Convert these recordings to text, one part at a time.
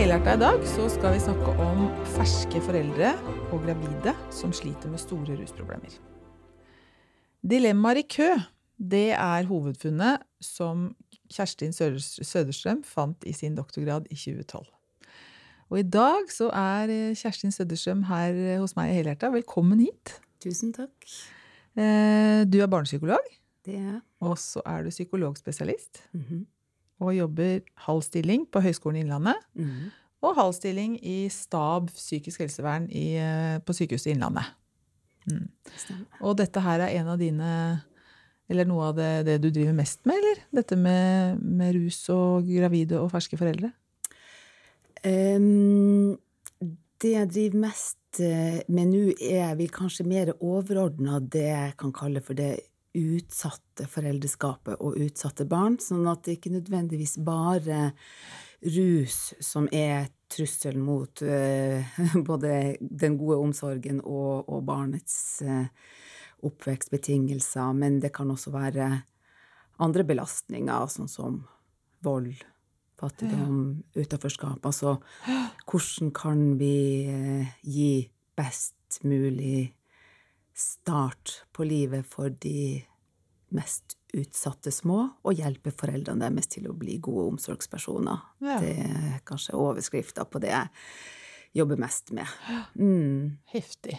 Helhjerta i dag så skal vi snakke om ferske foreldre og gravide som sliter med store rusproblemer. Dilemmaer i kø, det er hovedfunnet som Kjerstin Søderstrøm fant i sin doktorgrad i 2012. Og i dag så er Kjerstin Søderstrøm her hos meg i Helhjerta. Velkommen hit. Tusen takk. Eh, du er barnepsykolog, Det er jeg. og så er du psykologspesialist. Mhm. Og jobber halv stilling på Høgskolen Innlandet. Mm. Og halv stilling i stab psykisk helsevern i, eh, på Sykehuset Innlandet. Mm. Og dette her er en av dine Eller noe av det, det du driver mest med, eller? Dette med, med rus og gravide og ferske foreldre? Um, det jeg driver mest eh, med nå, er vel kanskje mer overordna det jeg kan kalle for det utsatte foreldreskapet og utsatte barn. Sånn at det ikke nødvendigvis bare rus som er trusselen mot eh, både den gode omsorgen og, og barnets eh, oppvekstbetingelser, men det kan også være andre belastninger, sånn som vold, fattigdom, utenforskap. Altså hvordan kan vi eh, gi best mulig start på livet for de mest utsatte små, og hjelpe foreldrene deres til å bli gode omsorgspersoner. Ja. Det er kanskje overskrifta på det jeg jobber mest med. Mm. Heftig.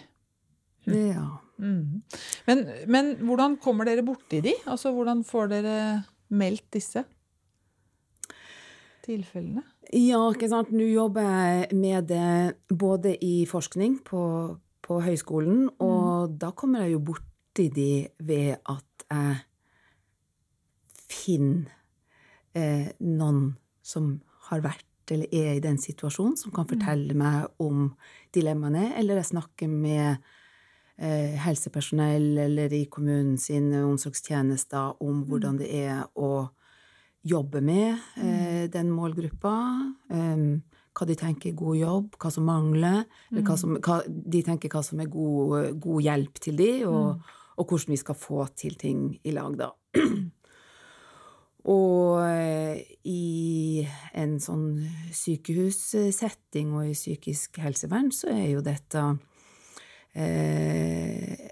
Ja. Mm. Men, men hvordan kommer dere borti de? Altså, hvordan får dere meldt disse tilfellene? Ja, ikke sant. Nå jobber jeg med det både i forskning på, på høyskolen, og da kommer jeg jo borti de ved at jeg finner eh, noen som har vært eller er i den situasjonen, som kan fortelle meg om dilemmaene, eller jeg snakker med eh, helsepersonell eller i kommunen sine omsorgstjenester om hvordan det er å jobbe med eh, den målgruppa. eh, hva de tenker er god jobb, hva som mangler, eller hva som, hva, de tenker hva som er god, god hjelp til de, og, og hvordan vi skal få til ting i lag, da. Og eh, i en sånn sykehussetting og i psykisk helsevern så er jo dette eh,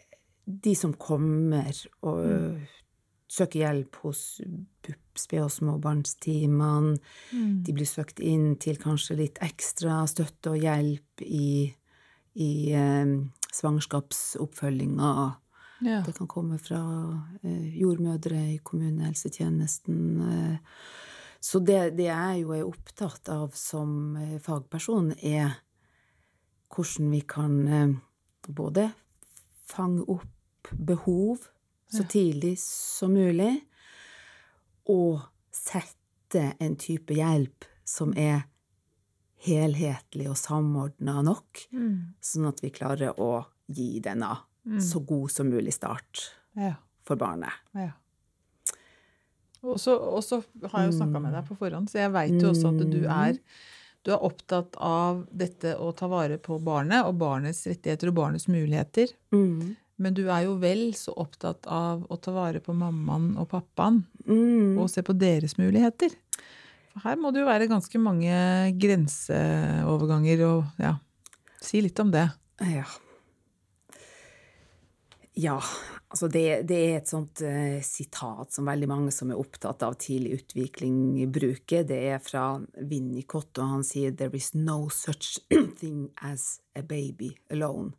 De som kommer og søker hjelp hos BUP, sped- og småbarnstimene, de blir søkt inn til kanskje litt ekstra støtte og hjelp i, i eh, svangerskapsoppfølginga. Ja. Det kan komme fra eh, jordmødre i kommunehelsetjenesten. Eh, så det, det jeg jo er opptatt av som eh, fagperson, er hvordan vi kan eh, både fange opp behov så tidlig som mulig, og sette en type hjelp som er helhetlig og samordna nok, Mm. sånn at vi klarer å gi denne så god som mulig start Ja. for barnet. ja. Og så, og så har jeg jo snakka med deg på forhånd, så jeg veit jo også at du er, du er opptatt av dette å ta vare på barnet og barnets rettigheter og barnets muligheter. Mm. Men du er jo vel så opptatt av å ta vare på mammaen og pappaen Mm. og se på deres muligheter. For her må det jo være ganske mange grenseoverganger og ja, si litt om det. Ja. Ja, altså det, det er et sånt uh, sitat som veldig mange som er opptatt av tidlig utvikling, bruker. Det er fra Winnicott, og han sier 'there is no such thing as a baby alone'.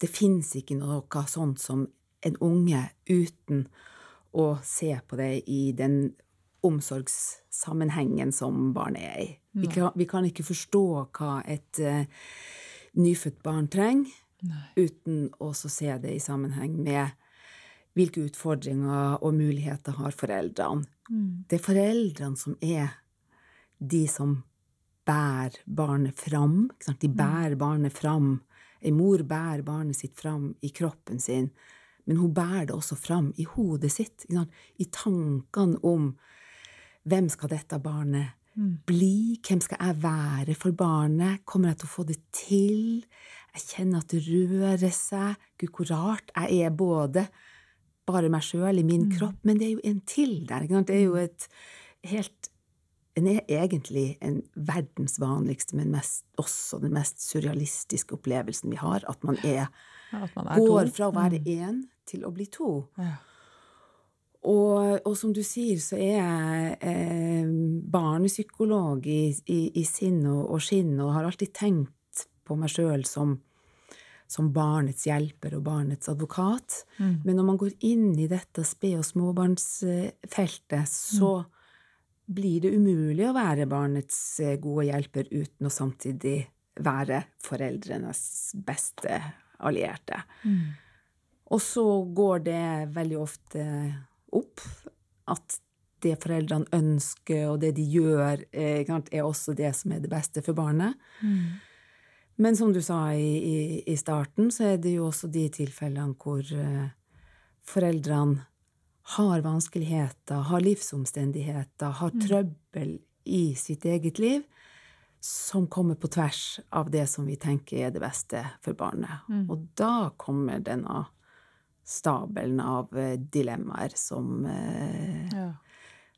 Det fins ikke noe sånt som en unge uten å se på det i den omsorgssammenhengen som barnet er i. Vi kan, vi kan ikke forstå hva et uh, nyfødt barn trenger, uten å se det i sammenheng med hvilke utfordringer og muligheter har foreldrene. Det er foreldrene som er de som bærer barnet fram. De bærer barnet fram. Ei mor bærer barnet sitt fram i kroppen sin, men hun bærer det også fram i hodet sitt. I tankene om hvem skal dette barnet bli? Hvem skal jeg være for barnet? Kommer jeg til å få det til? Jeg kjenner at det rører seg. Gud, hvor rart. Jeg er både bare meg sjøl i min kropp, men det er jo en til der. Det er jo et helt en er egentlig en verdens vanligste, men mest, også den mest surrealistiske opplevelsen vi har. At man, er, Ja, at man går to. fra å være én til å bli to. Ja. Og, og som du sier, så er jeg eh, barnepsykolog i, i, i sinn og, og skinn, og har alltid tenkt på meg sjøl som, som barnets hjelper og barnets advokat. Men når man går inn i dette sped- og småbarnsfeltet, så blir det umulig å være barnets eh, gode hjelper uten å samtidig være foreldrenes beste allierte. Og så går det veldig ofte opp at det foreldrene ønsker, og det de gjør, eh, er også det som er det beste for barnet. Men som du sa i, i, i starten, så er det jo også de tilfellene hvor eh, foreldrene har vanskeligheter, har livsomstendigheter, har trøbbel i sitt eget liv, som kommer på tvers av det som vi tenker er det beste for barnet. Og da kommer denne stabelen av eh, dilemmaer som, eh, Ja.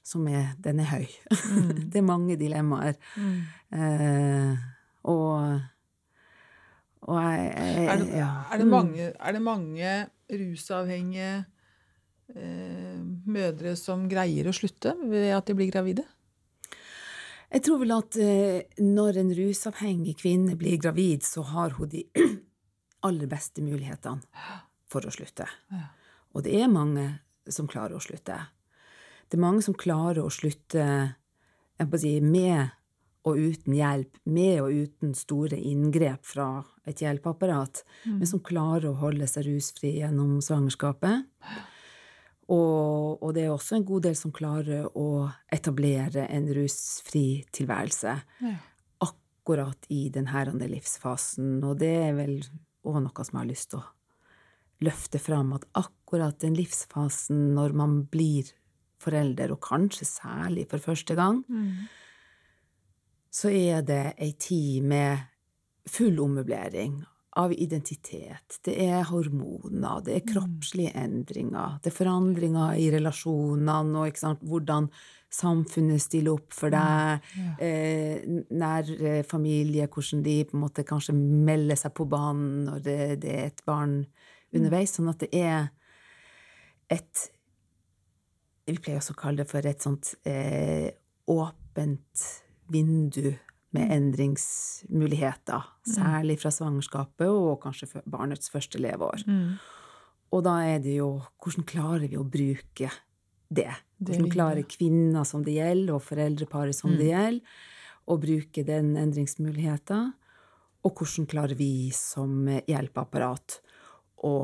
som er Den er høy. det er mange dilemmaer. Eh, og og jeg, jeg Er, det, ja. er, det mange, er det mange rusavhengige mødre som greier å slutte ved at de blir gravide? Jeg tror vel at eh, når en rusavhengig kvinne blir gravid, så har hun de aller beste mulighetene for å slutte. Ja. Og det er mange som klarer å slutte. Det er mange som klarer å slutte si, med og uten hjelp, med og uten store inngrep fra et hjelpeapparat, men som klarer å holde seg rusfri gjennom svangerskapet. Og, og det er også en god del som klarer å etablere en rusfri tilværelse Ja. akkurat i denne livsfasen. Og det er vel òg noe som jeg har lyst til å løfte fram, at akkurat den livsfasen når man blir forelder, og kanskje særlig for første gang, så er det ei tid med full ommøblering av identitet. Det er hormoner, det er kroppslige endringer, det er forandringer i relasjonene, og sant, hvordan samfunnet stiller opp for deg, eh, nær eh, familie, hvordan de på en måte kanskje melder seg på banen når det, det er et barn underveis. Sånn at det er et Vi pleier også å kalle det for et sånt eh, åpent vindu med endringsmuligheter. Særlig fra svangerskapet og kanskje barnets første leveår. Og da er det jo Hvordan klarer vi å bruke det? Hvordan klarer kvinner som det gjelder, og foreldreparet som det gjelder, å bruke den endringsmuligheten? Og hvordan klarer vi som hjelpeapparat å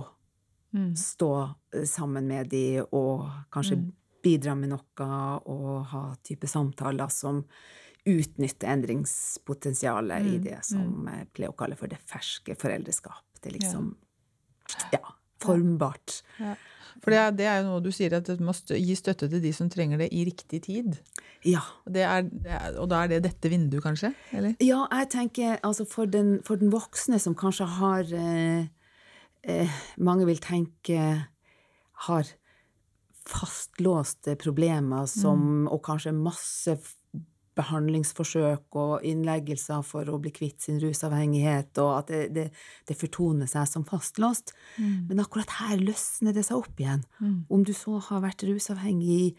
stå eh, sammen med de og kanskje bidra med noe og ha type samtaler som utnytter endringspotensialet i det som jeg pleier å kalle for det ferske foreldreskap. Det er liksom ja, formbart. Ja. For det er, det er jo noe du sier, at du må gi støtte til de som trenger det i riktig tid. Ja. Det er, det er, og da er det dette vinduet, kanskje? Eller? Ja, jeg tenker altså for den, for den voksne som kanskje har eh, eh, Mange vil tenke har fastlåste problemer som, og kanskje masse behandlingsforsøk og innleggelser for å bli kvitt sin rusavhengighet, og at det, det, det fortoner seg som fastlåst. Men akkurat her løsner det seg opp igjen. Om du så har vært rusavhengig i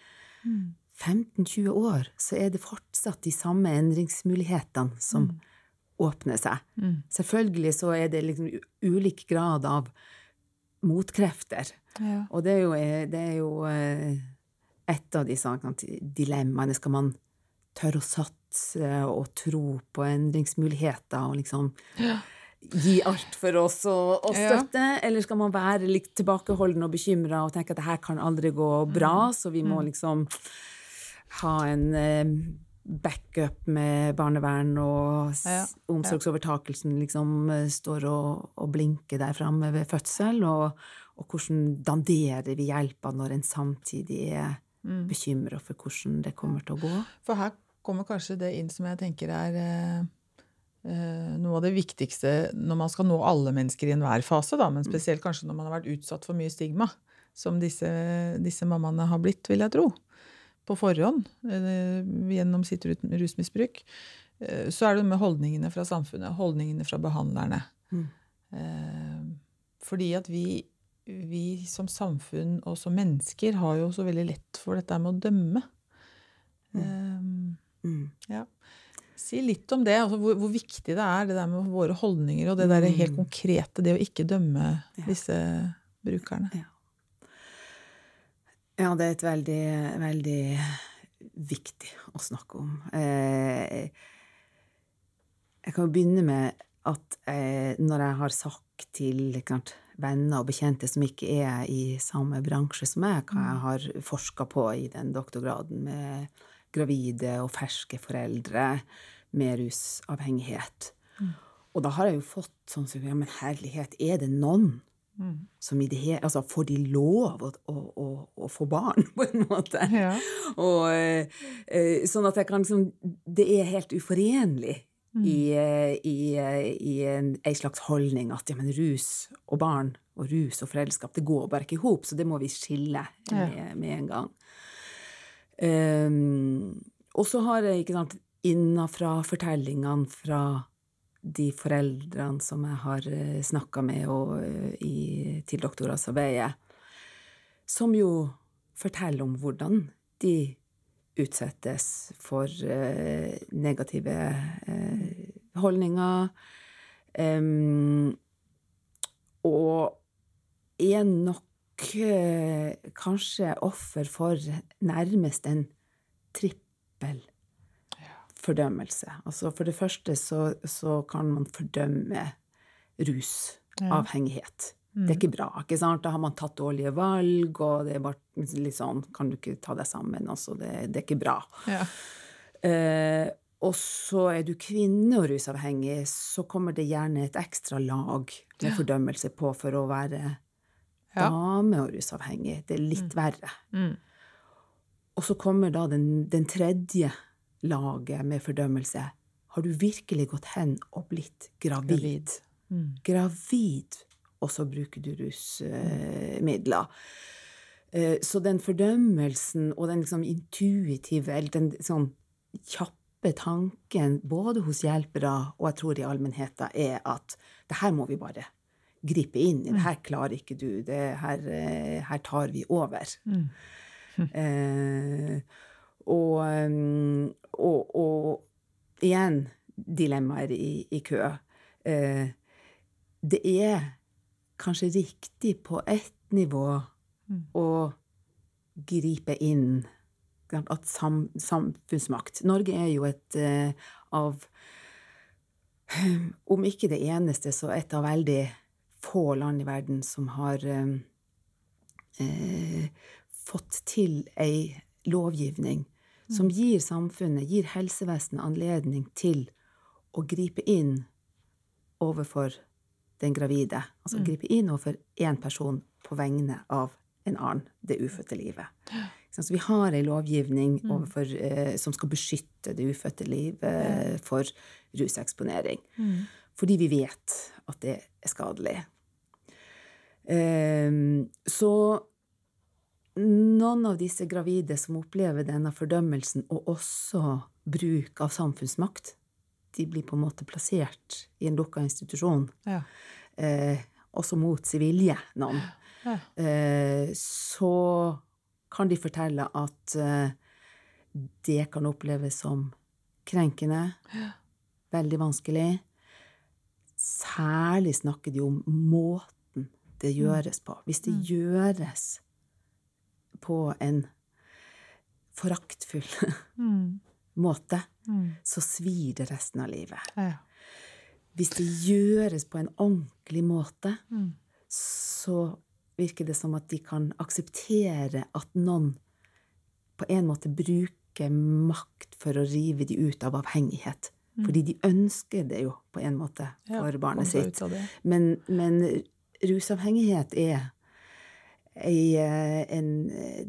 15-20 år, så er det fortsatt de samme endringsmulighetene som åpner seg. Selvfølgelig så er det liksom ulik grad av motkrefter. Ja. Og det er jo, eh, det er jo eh, et av disse dilemmaene. Skal man tørre å satse og tro på endringsmuligheter og liksom gi alt for oss og, og Ja. støtte? Eller skal man være litt tilbakeholden og bekymra og tenke at det her kan aldri gå bra, så vi må liksom ha en backup med barnevern, og Ja, ja. omsorgsovertakelsen liksom eh, står og, og blinker der framme ved fødsel, og, og hvordan danderer vi hjelpa når en samtidig er Mm. bekymra for hvordan det kommer til å gå? For her kommer kanskje det inn som jeg tenker er eh, eh, noe av det viktigste når man skal nå alle mennesker i enhver fase, da, men spesielt kanskje når man har vært utsatt for mye stigma, som disse, disse mammaene har blitt, vil jeg tro, på forhånd eh, gjennom sitt rusmisbruk. Så er det med holdningene fra samfunnet, holdningene fra behandlerne. Mm. Fordi at vi, vi som samfunn og som mennesker har jo så veldig lett for dette med å dømme. Eh, Mm. ja. Si litt om det, altså hvor, hvor viktig det er, det der med våre holdninger og det der helt Mm. konkrete, det å ikke dømme Ja. disse brukerne. Ja, det er et veldig, veldig viktig å snakke om. Eh, jeg kan jo begynne med at eh, når jeg har sagt til klart, venner og bekjente som ikke er i samme bransje som meg, hva jeg har forska på i den doktorgraden med gravide og ferske foreldre med rusavhengighet. Og da har jeg jo fått sånn som Ja, men herlighet, er det noen som i det hele Altså, får de lov å, å, å, å få barn, på en måte? Ja. Og, eh, eh, sånn at jeg kan liksom Det er helt uforenlig i, eh, i, eh, i en, en, slags holdning at ja, men rus og barn og rus og foreldreskap, det går bare ikke i hop, så det må vi skille Ja. med, med en gang. Um, og så har jeg, ikke sant, innafra fortellingene fra de foreldrene som jeg har uh, snakka med og, eh, i, til doktorgradsarbeidet, som jo forteller om hvordan de utsettes for eh, negative eh, holdninger. Em, og er nok eh, kanskje offer for nærmest en trippel fordømmelse. Altså for det første så, så kan man fordømme rusavhengighet. Det er ikke bra. ikke sant? Da har man tatt dårlige valg, og det er bare litt sånn Kan du ikke ta deg sammen? Altså, det, det er ikke bra. Ja. Eh, og så er du kvinne og rusavhengig, så kommer det gjerne et ekstra lag med fordømmelse på for å være Ja. dame og rusavhengig. Det er litt verre. Mm. Og så kommer da den, den tredje laget med fordømmelse. Har du virkelig gått hen og blitt gravid? Gravid. Mm. Gravid, og så bruker du rusmidler. Eh, så den fordømmelsen og den liksom intuitive, eller den sånn kjappe tanken både hos hjelpere og jeg tror i allmennheten, er at det her må vi bare gripe inn i. Det her klarer ikke du. Det her, eh, her tar vi over. Mm. Eh, og, um, og, og igjen dilemmaer i, i kø. Eh, det er kanskje riktig på ett nivå å gripe inn. At sam, samfunnsmakt Norge er jo et eh, av Om ikke det eneste, så et av veldig få land i verden som har eh, eh, fått til ei lovgivning som gir samfunnet, gir helsevesenet anledning til å gripe inn overfor den gravide. Altså gripe inn overfor én person på vegne av en annen, det ufødte livet. Så vi har ei lovgivning overfor, eh, som skal beskytte det ufødte livet for ruseksponering. Fordi vi vet at det er skadelig. Ehm, så noen av disse gravide som opplever denne fordømmelsen, og også bruk av samfunnsmakt, de blir på en måte plassert i en lukka institusjon, Ja. eh, også mot sin vilje, noen. Ja. Eh, så kan de fortelle at eh, det kan oppleves som krenkende, veldig vanskelig. Særlig snakker de om måten det gjøres på. Hvis det gjøres på en foraktfull Mm. måte, Mm. så svir det resten av livet. Ja. Hvis det gjøres på en ordentlig måte, Mm. så virker det som at de kan akseptere at noen på en måte bruker makt for å rive de ut av avhengighet. Fordi de ønsker det jo på en måte Ja, for barnet sitt. Men, men rusavhengighet er ei, eh, en,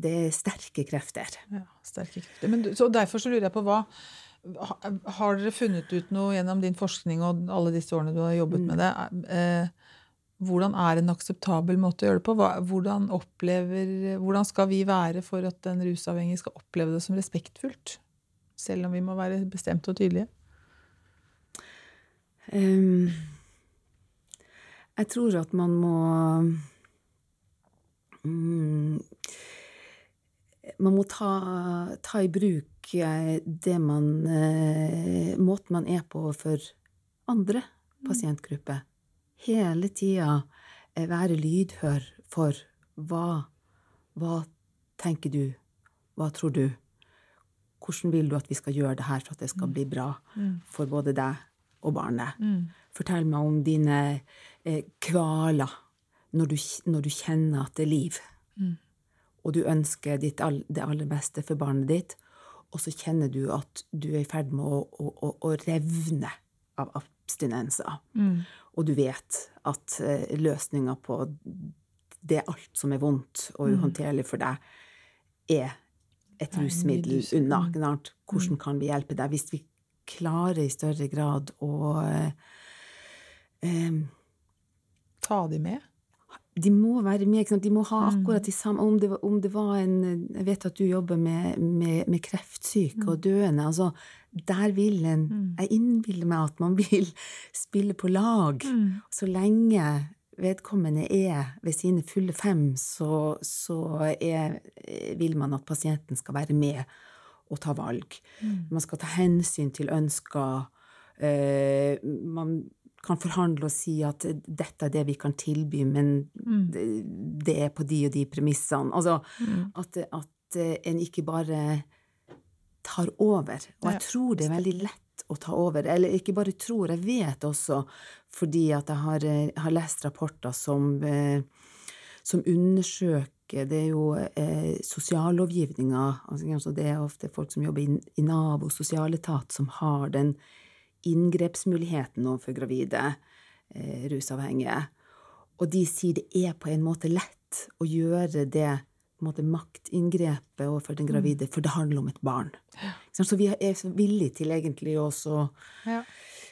Det er sterke krefter. Ja, sterke krefter. Men, så derfor så lurer jeg på hva Har dere funnet ut noe gjennom din forskning og alle disse årene du har jobbet med det? Eh, hvordan er en akseptabel måte å gjøre det på? Hva, hvordan, opplever, hvordan skal vi være for at den rusavhengige skal oppleve det som respektfullt? Selv om vi må være bestemte og tydelige? Ehm, jeg tror at man må mm, Man må ta, ta i bruk eh, det man eh, Måten man er på for andre pasientgrupper. Hele tida eh, være lydhør for hva, hva tenker du, hva tror du? Hvordan vil du at vi skal gjøre det her for at det skal bli bra for både deg og barnet? Fortell meg om dine kvaler når du, når du kjenner at det er liv, og du ønsker ditt det aller beste for barnet ditt, og så kjenner du at du er i ferd med å, å, å, å revne av abstinenser. Og du vet at eh, løsninga på det alt som er vondt og uhåndterlig for deg, er et rusmiddel unna. Hvordan kan vi hjelpe deg? Hvis vi klarer i større grad å eh, eh, Ta de med? de må være med. De må ha akkurat de samme Om det, var- om det var en Jeg vet at du jobber med, med, med kreftsyke og døende. altså Der vil en Jeg innbiller meg at man vil spille på lag. Så lenge vedkommende er ved sine fulle fem, så, så er, vil man at pasienten skal være med og ta valg. Man skal ta hensyn til ønsker. Uh, man kan forhandle og si at dette er det vi kan tilby, men det, det er på de og de premissene. Altså at, at eh, en ikke bare tar over. Og jeg tror det er veldig lett å ta over. Eller ikke bare tror, jeg vet også, fordi at jeg har, eh, har lest rapporter som, eh, som undersøker Det er jo eh, sosiallovgivninga. Altså, det er ofte folk som jobber i, i Nav og sosialetat, som har den inngrepsmuligheten overfor gravide eh, rusavhengige. Og de sier det er på en måte lett å gjøre det måte maktinngrepet overfor den gravide, for det handler om et barn. Så vi er så villige til egentlig også ja.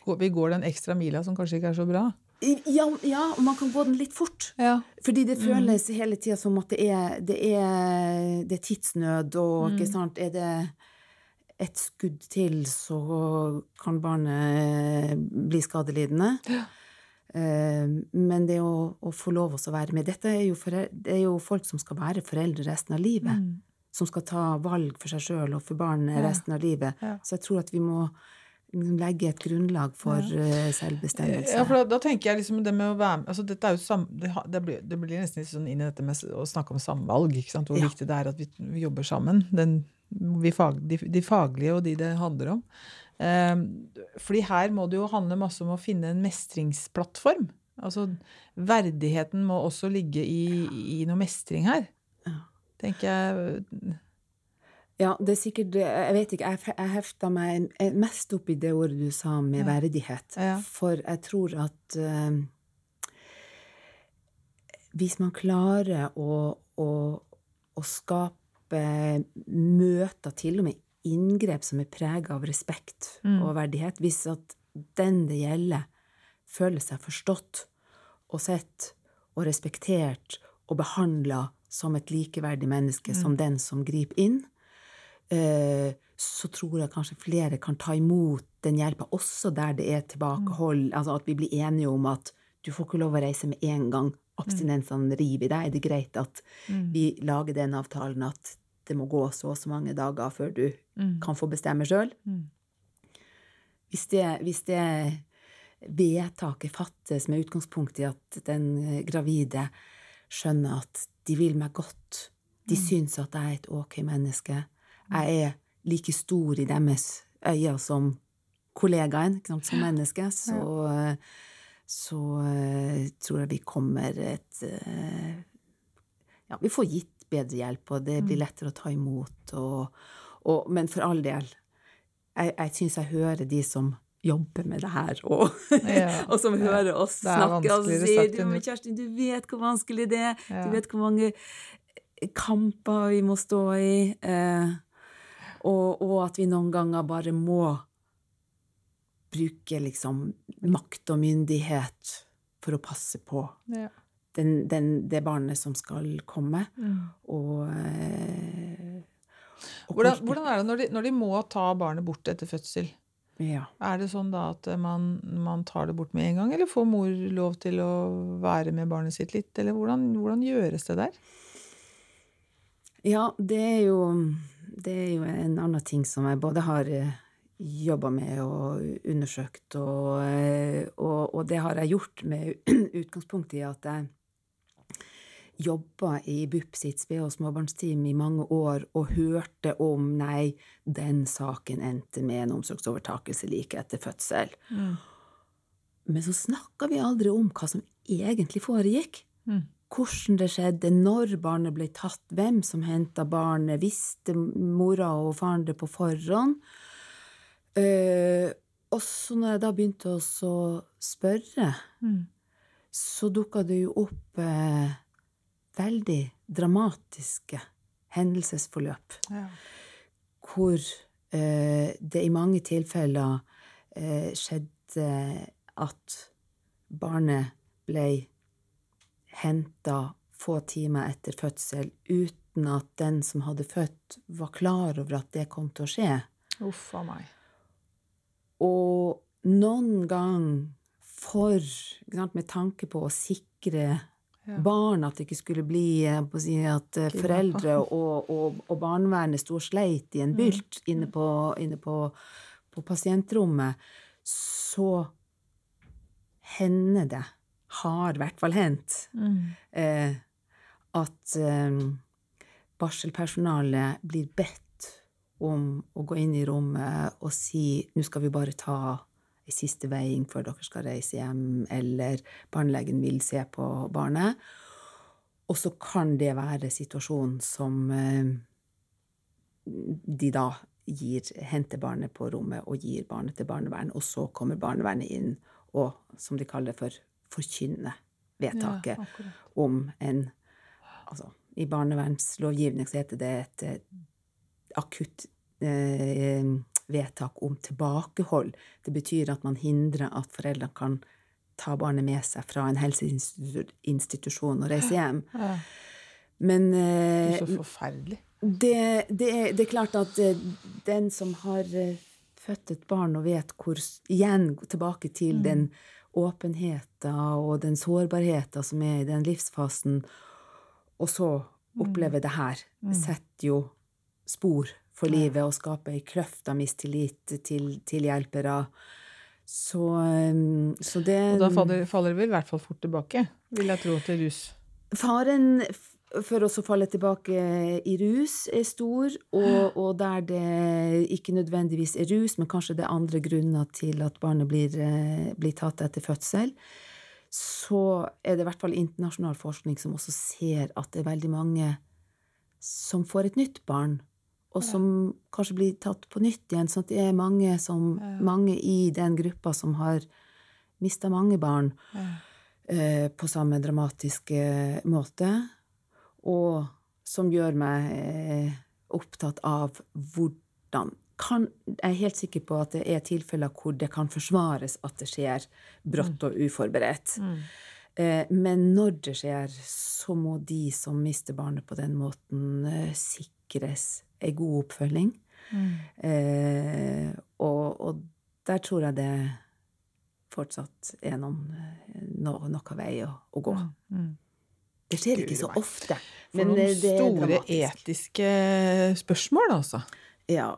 Vi går den ekstra mila som kanskje ikke er så bra? ja, ja, og man kan gå den litt fort. Ja. Fordi det føles hele tida som at det er, det er, det er tidsnød, og ikke sant Er det et skudd til, så kan barnet bli skadelidende. Ja. Men det å, å få lov å være med Dette er jo, forel- det er jo folk som skal være foreldre resten av livet. Som skal ta valg for seg sjøl og for barnet Ja. resten av livet. Ja. Så jeg tror at vi må liksom legge et grunnlag for ja. selvbestemmelse. Ja, for da, da tenker jeg liksom det med å være med altså dette er jo sam, det, det, blir, det blir nesten litt sånn inn i dette med å snakke om samvalg. ikke sant? Hvor viktig det er at vi, vi jobber sammen. Den, fag, de, de faglige og de det handler om. Eh, fordi her må det jo handle masse om å finne en mestringsplattform. Altså verdigheten må også ligge i, i noe mestring her. Ja. Tenker jeg. Ja, det er sikkert Jeg vet ikke, jeg, jeg hefta meg mest opp i det ordet du sa med Ja. verdighet. Ja. For jeg tror at uh, hvis man klarer å, å, å skape møter, til og med inngrep som er prega av respekt Mm. og verdighet, hvis at den det gjelder, føler seg forstått og sett og respektert og behandla som et likeverdig menneske, Mm. som den som griper inn, eh, så tror jeg kanskje flere kan ta imot den hjelpa, også der det er tilbakehold. Altså at vi blir enige om at du får ikke lov å reise med en gang. Abstinensene river i deg. Er det greit at vi lager den avtalen at det må gå så og så mange dager før du kan få bestemme sjøl? Mm. Hvis, det, hvis det vedtaket fattes med utgangspunkt i at den eh, gravide skjønner at de vil meg godt, de syns at jeg er et ok menneske, jeg er like stor i deres øyne som kollegaen, som menneske, så, så eh, tror jeg vi kommer et eh, Ja, vi får gitt bedre hjelp, og det blir lettere å ta imot. Og, Og, men for all del, jeg, jeg syns jeg hører de som jobber med det her, og, Ja, og som ja. hører oss snakke og sier du, men Kjerstin Kjersti, du vet hvor vanskelig det er. Ja. Du vet hvor mange kamper vi må stå i. Eh, og, og at vi noen ganger bare må bruke liksom makt og myndighet for å passe på Ja. Den, den, det barnet som skal komme. Mm. Og, eh, og Hvordan, hvordan er det når de, når de må ta barnet bort etter fødsel? Ja. Er det sånn da at man, man tar det bort med en gang, eller får mor lov til å være med barnet sitt litt? Eller hvordan, hvordan gjøres det der? Ja, det er jo Det er jo en annen ting som jeg både har jobba med og undersøkt, og, eh, og, og det har jeg gjort med utgangspunkt i at jeg jobba i BUP sitt sped- og småbarnsteam i mange år og hørte om nei, den saken endte med en omsorgsovertakelse like etter fødsel. Men så snakka vi aldri om hva som egentlig foregikk. Mm. Hvordan det skjedde, når barnet ble tatt, hvem som henta barnet, visste mora og faren det på forhånd? Uh, og så når jeg da begynte å spørre, Mm. så dukka det jo opp eh, veldig dramatiske hendelsesforløp Ja. hvor eh, det i mange tilfeller eh, skjedde at barnet ble henta få timer etter fødsel uten at den som hadde født, var klar over at det kom til å skje. Uff a meg. Og noen gang for Med tanke på å sikre Ja. barn at det ikke skulle bli eh, si at eh, foreldre og, og, og barnevernet sto og sleit i en bylt inne, på, inne på, på pasientrommet, så hender det, har i hvert fall hendt, Mm. eh, at eh, barselpersonalet blir bedt om å gå inn i rommet og si nå skal vi bare ta ei siste veiing før dere skal reise hjem, eller barnelegen vil se på barnet. Og så kan det være situasjonen som eh, de da gir, henter barnet på rommet og gir barnet til barnevern, og så kommer barnevernet inn og, som de kaller det for, forkynner vedtaket Ja, om en Altså, i barnevernslovgivning så heter det et eh, akutt eh, vedtak om tilbakehold. Det betyr at man hindrer at foreldrene kan ta barnet med seg fra en helseinstitusjon og reise hjem. Men Det eh, er så forferdelig. det, det, er, det er klart at eh, den som har eh, født et barn og vet hvor Igjen tilbake til den åpenheten og den sårbarheten som er i den livsfasen, og så oppleve det her, setter jo spor for livet og skaper ei kløft av mistillit til, til hjelpere. Så, eh, så det Og da faller, faller vi i hvert fall fort tilbake, vil jeg tro, til rus. Faren for oss å falle tilbake i rus er stor, og, og der det ikke nødvendigvis er rus, men kanskje det er andre grunner til at barnet blir, eh, blir tatt etter fødsel, så er det i hvert fall internasjonal forskning som også ser at det er veldig mange som får et nytt barn, og som kanskje blir tatt på nytt igjen. sånn at det er mange, som, mange i den gruppa som har mista mange barn eh, på samme dramatiske måte, og som gjør meg eh, opptatt av hvordan kan, Jeg er helt sikker på at det er tilfeller hvor det kan forsvares at det skjer brått og uforberedt. Eh, men når det skjer, så må de som mister barnet på den måten, eh, sikres ei god oppfølging. Eh, og, og der tror jeg det fortsatt er noen, no, noe vei å, å gå. Det skjer ikke så ofte. For Men noen eh, det er store dramatisk. etiske spørsmål, altså. Ja,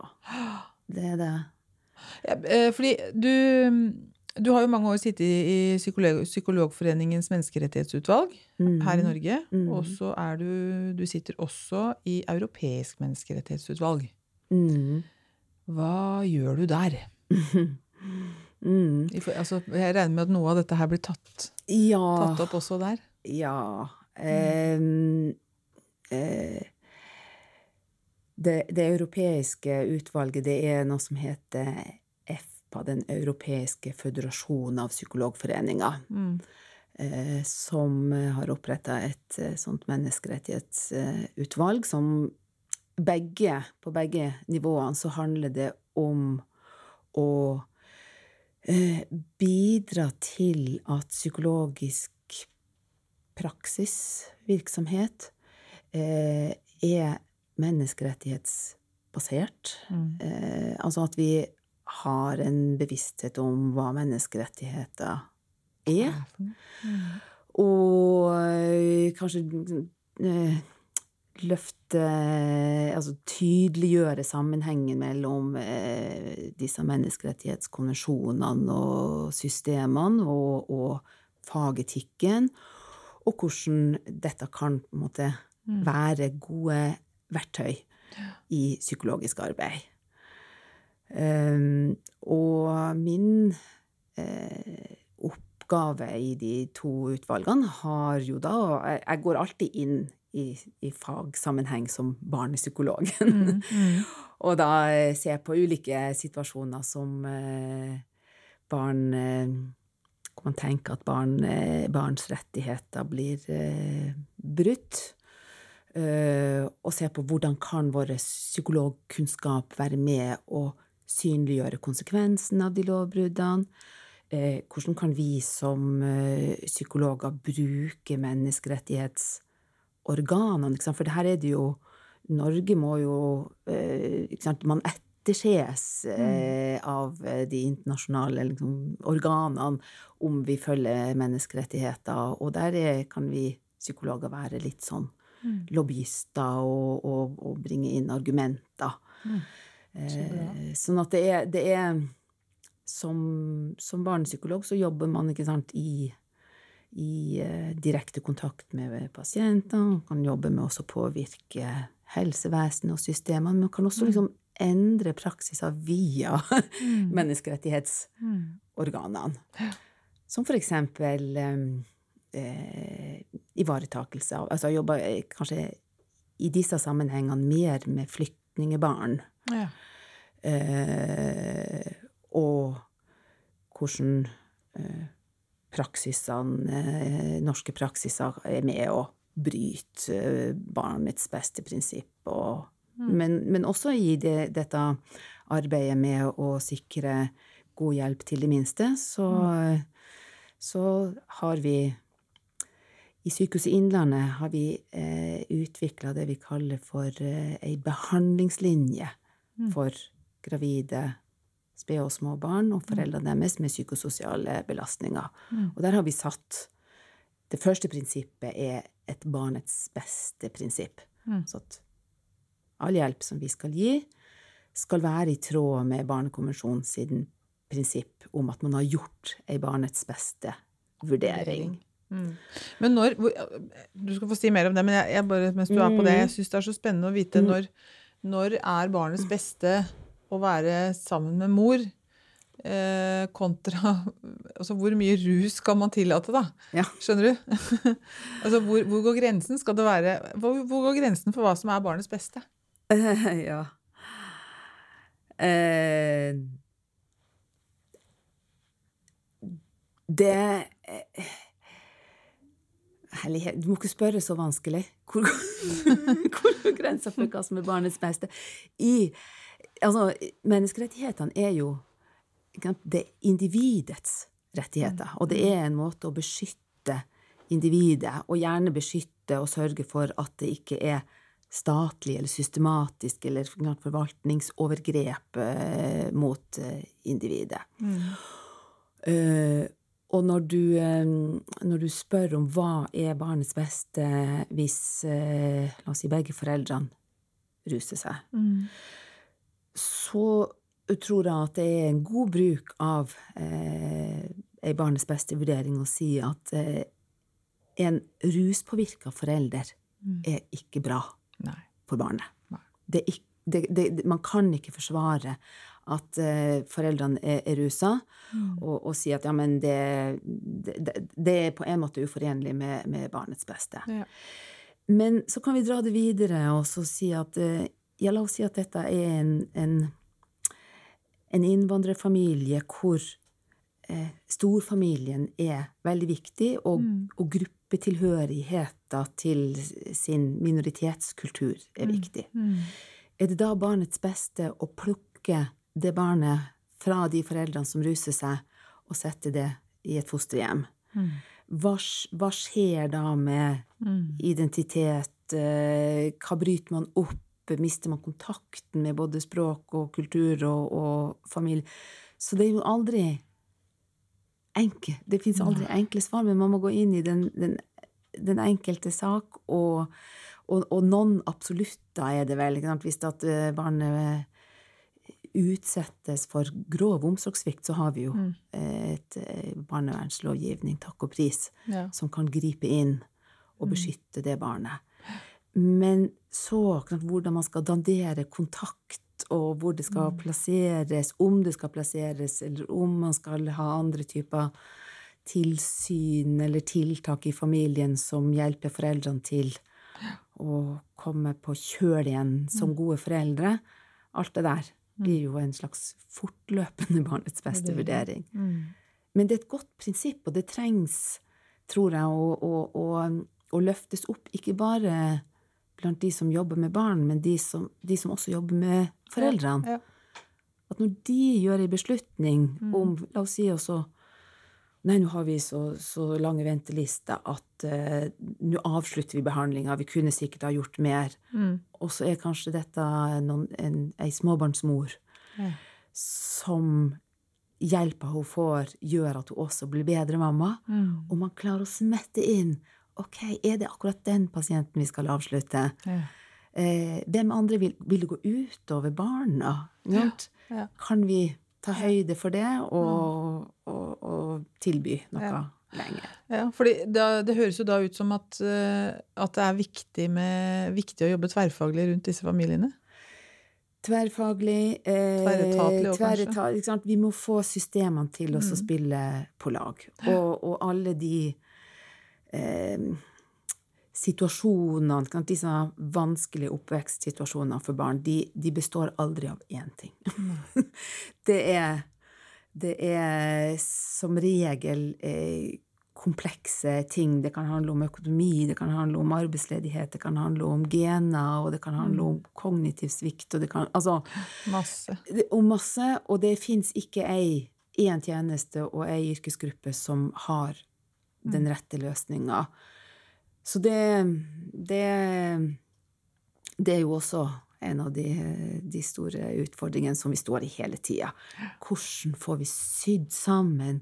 det er det. Ja, eh, fordi du, du har jo mange år sittet i Psykolog, Psykologforeningens menneskerettighetsutvalg mm. her i Norge. Mm. Og så er du Du sitter også i Europeisk menneskerettighetsutvalg. Mm. Hva gjør du der? Mm. Altså, jeg regner med at noe av dette her blir tatt, Ja. tatt opp også der? Ja. Em, eh, det, det europeiske utvalget, det er noe som heter EFPA, Den europeiske føderasjonen av psykologforeninger. mm. som har oppretta et eh, sånt menneskerettighetsutvalg som begge, på begge nivåene så handler det om å eh, bidra til at psykologisk praksisvirksomhet eh, er menneskerettighetsbasert. Mm. Eh, altså at vi har en bevissthet om hva menneskerettigheter er. Og eh, kanskje eh, løfte Altså tydeliggjøre sammenhengen mellom eh, disse menneskerettighetskonvensjonene og systemene og, og fagetikken, og hvordan dette kan på en måte være gode verktøy i psykologisk arbeid. Um, og min eh, oppgave i de to utvalgene har jo da Jeg, går alltid inn i, i fagsammenheng som barnepsykologen. Mm, mm. og da eh, ser jeg på ulike situasjoner som eh, barn Hvor man tenker at barn, barns rettigheter blir brutt. Eh, og se på hvordan kan vår psykologkunnskap være med å synliggjøre konsekvensen av de lovbruddene. Eh, hvordan kan vi som eh, psykologer bruke menneskerettighetsorganene? For her er det jo Norge må jo eh? Man etterses eh, av de internasjonale liksom, organene om vi følger menneskerettigheter, og der er, kan vi psykologer være litt sånn lobbyister og, og, og bringe inn argumenter. Mm. Eh, sånn at det er, det er som, som barnepsykolog så jobber man ikke sant, i, i eh, direkte kontakt med pasienter. Man kan jobbe med å påvirke helsevesenet og systemene. Men man kan også liksom endre praksiser via Mm. menneskerettighetsorganene. Som for eksempel eh, eh, ivaretakelse av Altså jobber eh, kanskje i disse sammenhengene mer med flyktningebarn. Ja. Eh, og hvordan eh, praksisene, eh, norske praksiser er med å bryte eh, barnets beste prinsipp. Og, men, men også i det, dette arbeidet med å sikre god hjelp til de minste, så, så har vi i Sykehuset Innlandet har vi eh, utvikla det vi kaller for eh, ei behandlingslinje for gravide, spede og små barn og foreldrene deres med psykososiale belastninger. Og der har vi satt Det første prinsippet er et barnets beste-prinsipp. Så at all hjelp som vi skal gi, skal være i tråd med Barnekonvensjonen siden prinsipp om at man har gjort ei barnets beste-vurdering. Mm. Men når Du skal få si mer om det, men jeg, jeg bare, mens du er på det, jeg syns det er så spennende å vite Mm. når, når er barnets beste å være sammen med mor, eh, kontra Altså hvor mye rus skal man tillate, da? Ja. Skjønner du? altså hvor, hvor går grensen? Skal det være hvor, hvor går grensen for hva som er barnets beste? ja. Eh, det eh, Herlighet, du må ikke spørre så vanskelig. Hvor, hvor går grensa for hva som er barnets beste? I, altså, menneskerettighetene er jo det er individets rettigheter, og det er en måte å beskytte individet, og gjerne beskytte og sørge for at det ikke er statlig eller systematisk eller forvaltningsovergrep eh, mot eh, individet. Eh, og når du, eh, når du spør om hva er barnets beste hvis eh, la oss si begge foreldrene ruser seg, så tror jeg at det er en god bruk av eh, ei barnets beste-vurdering å si at eh, en ruspåvirka forelder er ikke bra Nei. for barnet. Er det, det, man kan ikke forsvare at eh, foreldrene er, er rusa, og, og si at ja, men det, det, det er på en måte uforenlig med, med barnets beste. Ja. Men så kan vi dra det videre og så si at eh, Ja, la oss si at dette er en, en, en innvandrerfamilie hvor eh, storfamilien er veldig viktig, og, Mm. og gruppetilhørigheten til sin minoritetskultur er viktig. Mm. Er det da barnets beste å plukke det barnet fra de foreldrene som ruser seg, og setter det i et fosterhjem? Mm. Hva, hva skjer da med Mm. identitet? eh, Hva bryter man opp? Mister man kontakten med både språk og kultur og, og familie? Så det er jo aldri enkelt. Det fins aldri enkle svar, men man må gå inn i den, den, den enkelte sak, og, og, og noen absolutter er det vel. Hvis at eh, barnet utsettes for grov omsorgssvikt, så har vi jo Mm. eh, et eh, barnevernslovgivning, takk og pris, Ja. som kan gripe inn og Mm. beskytte det barnet. Men så hvordan man skal dandere kontakt, og hvor det skal Mm. plasseres, om det skal plasseres, eller om man skal ha andre typer tilsyn eller tiltak i familien som hjelper foreldrene til å komme på kjøl igjen som gode foreldre. Alt det der blir jo en slags fortløpende barnets beste vurdering. Mm. Men det er et godt prinsipp, og det trengs, tror jeg, å, å, å, å løftes opp, ikke bare blant de som jobber med barn, men de som, de som også jobber med foreldrene. Ja. At når de gjør en beslutning om La oss si også Nei, nå har vi så, så lange ventelister at uh, nå avslutter vi behandlinga, vi kunne sikkert ha gjort mer. Mm. Og så er kanskje dette noen, en, ei småbarnsmor Ja. som hjelpa hun får, gjør at hun også blir bedre mamma. Mm. Og man klarer å smette inn Ok, er det akkurat den pasienten vi skal avslutte? Ja. Eh, hvem andre vil, vil det gå ut over barna? Ja. Kan vi ta høyde for det og, og, og tilby noe Ja. lenger? Ja, for det, det høres jo da ut som at, eh, at det er viktig, med, viktig å jobbe tverrfaglig rundt disse familiene. Tverrfaglig. Eh, Tverretatlig òg, kanskje? Vi må få systemene til oss å Mm. spille på lag. Og, og alle de eh, situasjonene, disse vanskelige oppvekstsituasjonene for barn, de, de består aldri av én ting. det, er, det er som regel eh, komplekse ting. Det kan handle om økonomi, det kan handle om arbeidsledighet, det kan handle om gener, og det kan handle om kognitiv svikt, og det kan Altså Masse. om masse, og det fins ikke ei én tjeneste og ei yrkesgruppe som har den rette løsninga. Så det, det Det er jo også en av de, de store utfordringene som vi står i hele tida. Hvordan får vi sydd sammen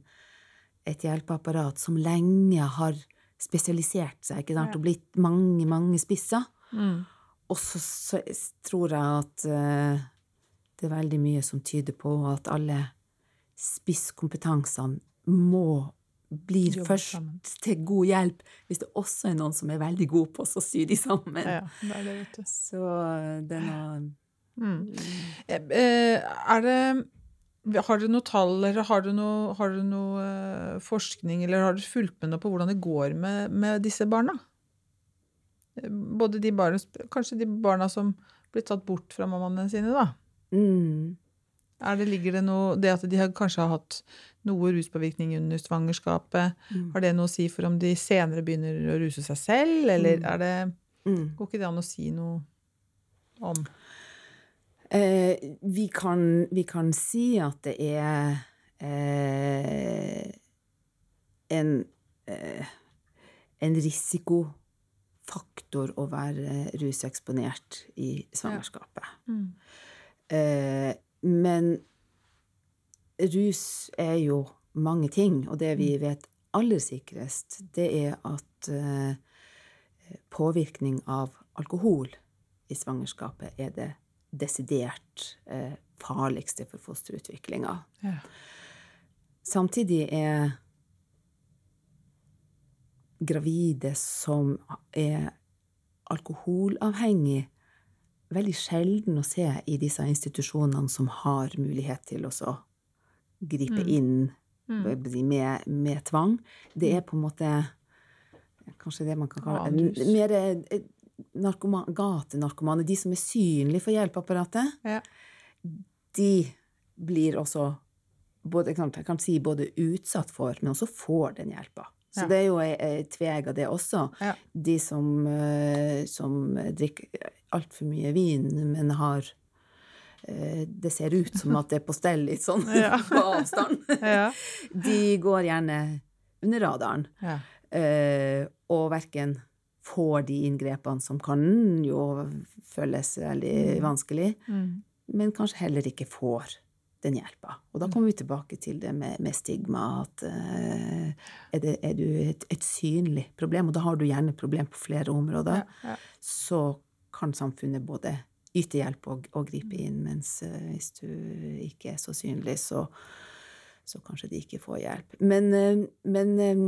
et hjelpeapparat som lenge har spesialisert seg ikke sant? og blitt mange, mange spisser? Mm. Og så, så tror jeg at uh, det er veldig mye som tyder på at alle spisskompetansene må blir Jobber først sammen. til god hjelp hvis det også er noen som er veldig god på å sy de sammen. Ja, det er det, vet du. Så det er noe Mm. Eh, eh, Er det Har dere noe tall, eller har dere noe, har dere noe eh, forskning, eller har dere fulgt med noe på hvordan det går med, med disse barna? Eh, Både de barna, kanskje de barna som blir tatt bort fra mammaene sine, da. mm, Er det, ligger det noe Det at de har, kanskje har hatt noe ruspåvirkning under svangerskapet, Mm. har det noe å si for om de senere begynner å ruse seg selv, eller Mm. er det mm. Går ikke det an å si noe om? Eh, vi, kan, vi kan si at det er eh, en, eh, en risikofaktor å være ruseksponert i svangerskapet. Eh, men rus er jo mange ting, og det vi vet aller sikrest, det er at eh, påvirkning av alkohol i svangerskapet er det desidert eh, farligste for fosterutviklinga. Ja. Samtidig er gravide som er alkoholavhengig, veldig sjelden å se i disse institusjonene som har mulighet til å gripe Mm. inn Mm. med, med tvang. Det er på en måte kanskje det man kan kalle ja, mer narkoman, gatenarkomane, de som er synlige for hjelpeapparatet, Ja. de blir også både, jeg kan si både utsatt for, men også får den hjelpa. Så Ja. det er jo et tveg av det også. Ja. De som, eh, som drikker altfor mye vin, men har eh, Det ser ut som at det er på stell litt sånn Ja. på avstand. Ja. De går gjerne under radaren. Ja. eh, og verken får de inngrepene som kan jo føles veldig vanskelig, Mm. men kanskje heller ikke får den hjelpa. Og da kommer vi tilbake til det med, med stigma, at uh, er, det, er du et, et synlig problem, og da har du gjerne problem på flere områder, Ja. Ja. så kan samfunnet både yte hjelp og, og gripe inn, mens uh, hvis du ikke er så synlig, så, så kanskje de ikke får hjelp. Men, uh, men eh,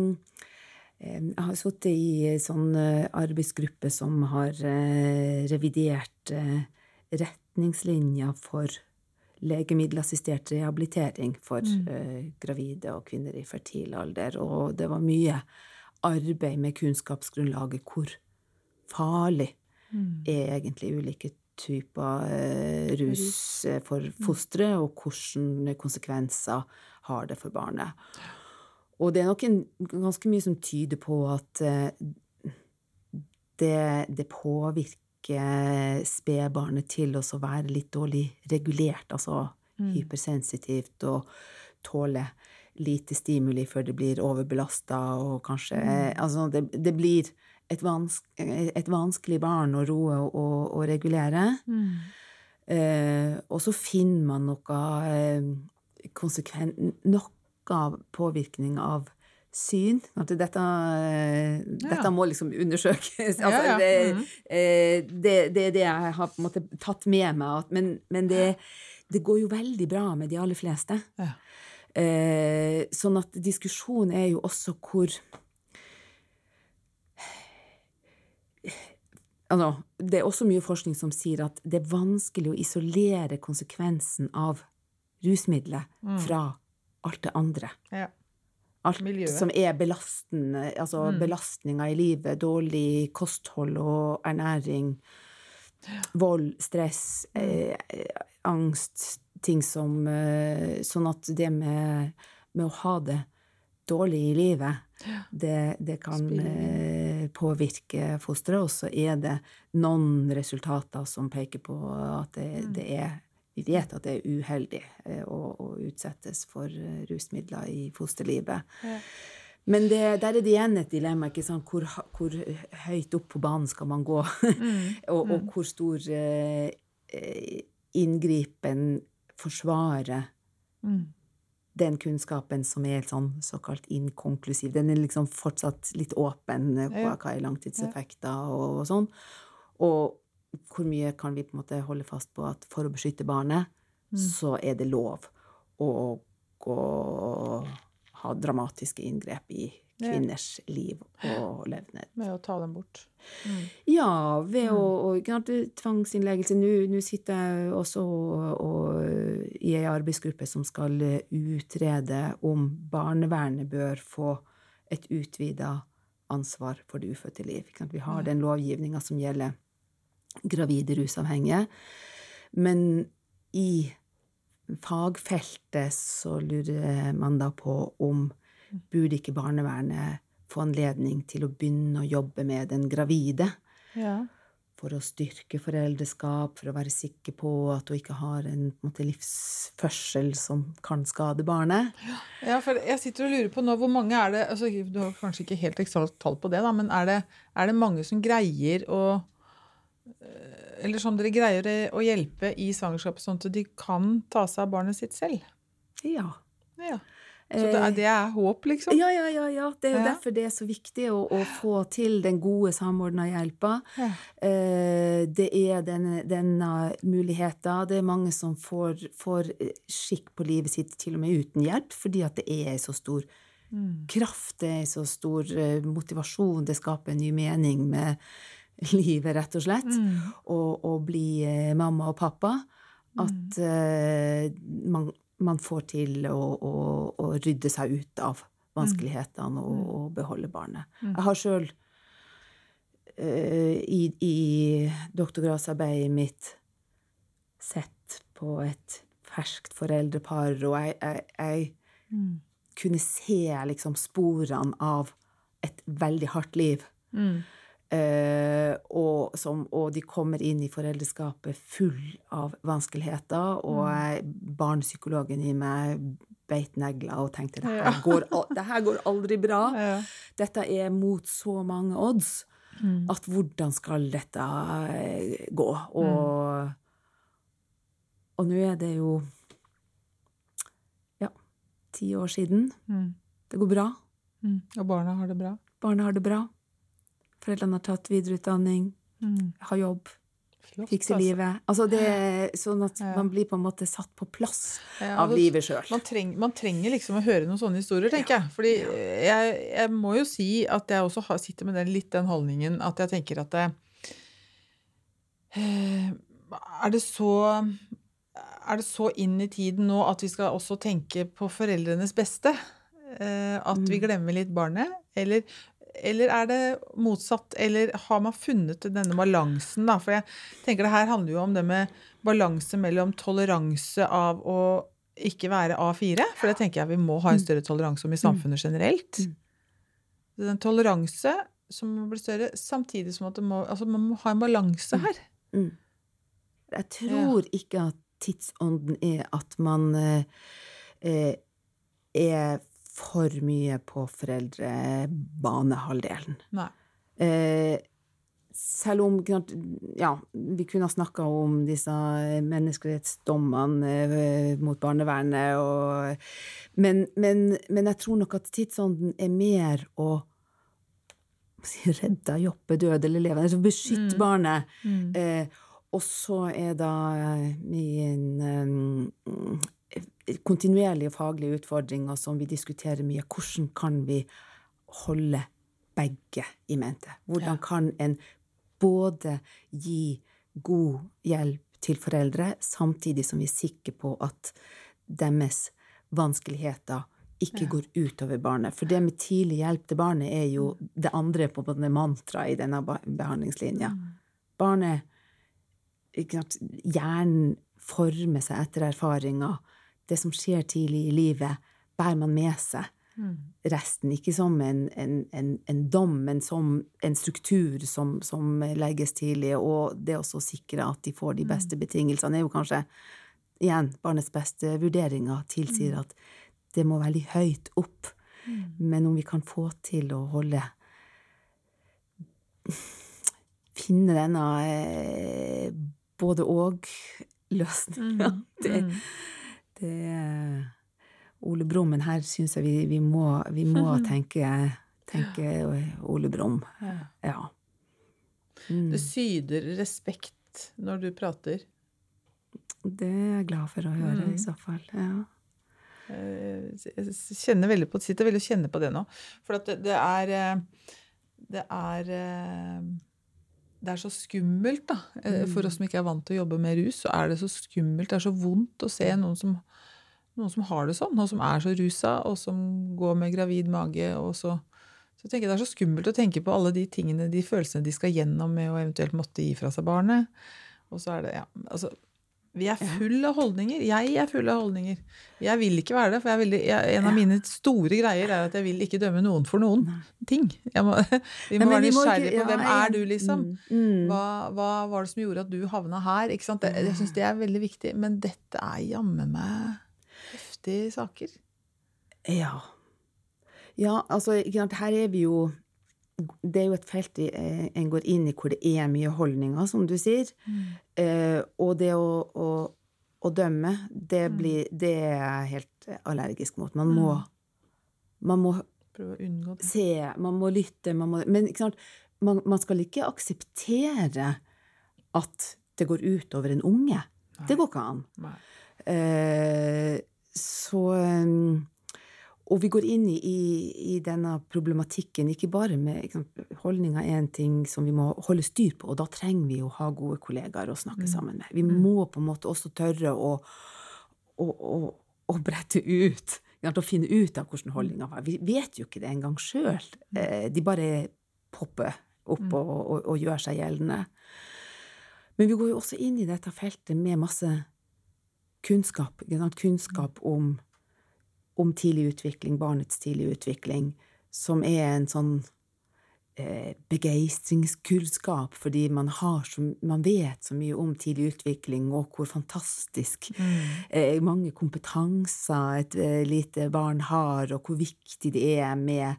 jeg har sittet i en sånn arbeidsgruppe som har revidert retningslinjer for legemiddelassistert rehabilitering for eh, gravide og kvinner i fertil alder. Og det var mye arbeid med kunnskapsgrunnlaget. Hvor farlig er egentlig ulike typer uh, rus eh, for fosteret, og hvilke konsekvenser har det for barnet. Og det er nok en, ganske mye som tyder på at uh, det, det påvirker spedbarnet til å være litt dårlig regulert, altså hypersensitivt, og tåle lite stimuli før det blir overbelasta, og kanskje Altså, det, det blir et, vans, et vanskelig barn å roe og, og, og regulere. Eh, og så finner man noe eh, konsekvent Noe påvirkning av syn. At dette, dette ja. må liksom undersøkes. Altså, Ja, ja. Det, Mhm. eh, det, det er det jeg har på en måte tatt med meg. Men men det, det går jo veldig bra med de aller fleste. Ja. Eh, sånn at diskusjonen er jo også hvor Altså, det er også mye forskning som sier at det er vanskelig å isolere konsekvensen av rusmidlet fra alt det andre. Ja. Alt Miljøet. som er belastende, altså belastninger i livet, dårlig kosthold og ernæring, vold, stress, eh, angst, ting som eh, Sånn at det med, med å ha det dårlig i livet, det, det kan eh, påvirke fosteret. Og så er det noen resultater som peker på at det, det er Vi vet at det er uheldig eh, å, å utsettes for eh, rusmidler i fosterlivet. Ja. Men det, der er det igjen et dilemma. ikke sant? Hvor, hvor høyt opp på banen skal man gå? og, og hvor stor eh, eh, inngripen forsvarer Mm. den kunnskapen som er helt sånn såkalt inkonklusiv. Den er liksom fortsatt litt åpen eh, på hva er langtidseffekter og, og sånn. Og hvor mye kan vi på en måte holde fast på at for å beskytte barnet, så er det lov å gå ha dramatiske inngrep i kvinners liv og levnet. Med å ta dem bort. Ja, ved å, å tvangsinnleggelse. Nå nå sitter jeg også og, og, i ei arbeidsgruppe som skal utrede om barnevernet bør få et utvida ansvar for det ufødte liv. Vi har den lovgivninga som gjelder gravide rusavhengige. Men i fagfeltet så lurer man da på om burde ikke barnevernet få anledning til å begynne å jobbe med den gravide Ja. for å styrke foreldreskap, for å være sikker på at hun ikke har en, en måte, livsførsel som kan skade barnet. Ja, for jeg sitter og lurer på nå, hvor mange er det altså, Du har kanskje ikke helt eksakt tall på det, da, men er det, er det mange som greier å Eller som dere greier å hjelpe i svangerskapet, sånn at de kan ta seg av barnet sitt selv? Ja. Ja. Så det er, det er håp, liksom? Ja, ja, ja, ja. Det er jo Ja. derfor det er så viktig å, å få til den gode, samordna hjelpa. Ja. Eh, det er denne, denne muligheten. Det er mange som får, får skikk på livet sitt til og med uten hjelp, fordi at det er så stor kraft, det er så stor eh, motivasjon, det skaper en ny mening med livet, rett og slett. mm. og, og, bli eh, mamma og pappa. At uh, man, man får til å, å, å rydde seg ut av vanskelighetene og, og beholde barnet. Jeg har sjøl uh, i, i doktorgradsarbeidet mitt sett på et ferskt foreldrepar, og jeg, jeg, jeg Mm. kunne se liksom sporene av et veldig hardt liv. Mm. Eh, og, som, og de kommer inn i foreldreskapet full av vanskeligheter, og Mm. barnepsykologen i meg beit negler og tenkte det her, går, det her går aldri bra. Ja. Dette er mot så mange odds Mm. at hvordan skal dette eh, gå? Og, og nå er det jo ja, ti år siden. Mm. Det går bra. Mm. Og barna har det bra. Barna har det bra. Foreldrene har tatt videreutdanning, Mm. har jobb, Flott, fikser altså. livet. Altså det er sånn at Ja. man blir på en måte satt på plass Ja, av livet sjøl. Man, treng, man trenger liksom å høre noen sånne historier, tenker jeg. Fordi jeg, jeg må jo si at jeg også har, sitter med den, litt den holdningen at jeg tenker at det, eh, Er det så er det så inn i tiden nå at vi skal også tenke på foreldrenes beste? Eh, at vi Mm. glemmer litt barnet? Eller, eller er det motsatt? Eller har man funnet denne balansen, da? For jeg tenker det her handler jo om det med balanse mellom toleranse av å ikke være A4, for det tenker jeg vi må ha en større toleranse om i samfunnet generelt. Mm. Det er en toleranse som må bli større, samtidig som at må, altså man må ha en balanse her. Mm. Jeg tror ikke at tidsånden er at man eh, eh, er for mye på foreldrebanehalvdelen. Nei. Eh, selv om ja, vi kunne ha snakka om disse menneskerettsdommene eh, mot barnevernet, og, men, men, men jeg tror nok at tidsånden er mer å si, redde Joppe død eller levende, altså beskytte Mm. barnet. Mm. Eh, og så er da min eh, kontinuerlige faglige utfordringer som vi diskuterer mye. Hvordan kan vi holde begge i mente? Hvordan kan en både gi god hjelp til foreldre, samtidig som vi er sikre på at deres vanskeligheter ikke går utover barnet. For det med tidlig hjelp til barnet er jo det andre på denne mantraet i denne behandlingslinja. Mm. Barnet Hjernen former seg etter erfaringer. Det som skjer tidlig i livet, bærer man med seg. Mm. Resten ikke som en, en, en, en dom, men som en struktur som, som legges tidlig. Og det også å sikre at de får de beste betingelsene, er jo kanskje igjen barnets beste vurderinger tilsier at det må veldig høyt opp. Men om vi kan få til å holde Finne denne eh, både og-løsninga. Mm. Mm. Det Ole Brumm, her syns jeg vi, vi må, vi må tenke, tenke Ole Brumm. Ja. Mm. Det syder respekt når du prater. Det er jeg glad for å høre, Mm. i så fall. Ja. Eh, Jeg kjenner veldig på, sitter veldig og kjenner på det nå. For det, det er eh, Det er eh, det er så skummelt, da. Eh, For oss som ikke er vant til å jobbe med rus, så er det så skummelt. Det er så vondt å se noen som, noen som har det sånn, og som er så rusa, og som går med gravid mage. og så så tenker jeg Det er så skummelt å tenke på alle de tingene, de følelsene de skal gjennom med å eventuelt måtte gi fra seg barnet. Og så er det, ja, altså, Vi er full av holdninger. Jeg er full av holdninger. Jeg vil ikke være det, for jeg veldig, jeg, en av mine store greier er at jeg vil ikke dømme noen for noen ting. Må, vi må Nei, være nysgjerrige på ja, hvem er du, liksom. Mm, mm. Hva, hva var det som gjorde at du havna her? Ikke sant? Jeg syns det er veldig viktig. Men dette er jammen meg heftige saker. Ja. Ja, altså, her er vi jo Det er jo et felt eh, en går inn i hvor det er mye holdninger, som du sier. Eh, og det å, å, å dømme, det, blir, det er jeg helt allergisk mot. Man må, man må Prøve å unngå det. se, man må lytte, man må Men man, man skal ikke akseptere at det går ut over en unge. Det går ikke an. Eh, så um, Og vi går inn i, i, i denne problematikken ikke bare med ikke sant, Holdninger er en ting som vi må holde styr på, og da trenger vi å ha gode kollegaer å snakke sammen med. Vi må på en måte også tørre å, å, å, å brette ut å sant, og finne ut av hvordan holdninger var. Vi vet jo ikke det engang sjøl. Eh, de bare popper opp og, og, og gjør seg gjeldende. Men vi går jo også inn i dette feltet med masse kunnskap. Kunnskap om, om tidlig utvikling, barnets tidlige utvikling, som er en sånn eh, begeistringskunnskap, fordi man, har så, man vet så mye om tidlig utvikling, og hvor fantastisk eh, mange kompetanser et eh, lite barn har, og hvor viktig det er med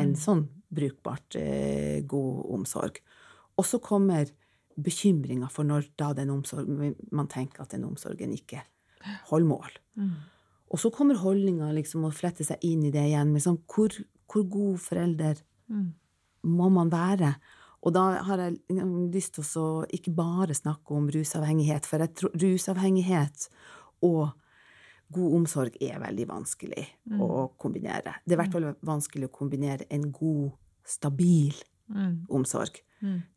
en sånn brukbart eh, god omsorg. Og så kommer bekymringa for når da den omsorgen, man tenker at den omsorgen ikke holder mål. Og så kommer holdninga liksom å flette seg inn i det igjen. med sånn, hvor, hvor god forelder må man være? Og da har jeg liksom lyst til å ikke bare snakke om rusavhengighet, for jeg tror rusavhengighet og god omsorg er veldig vanskelig å kombinere. Det er i hvert fall vanskelig å kombinere en god, stabil omsorg.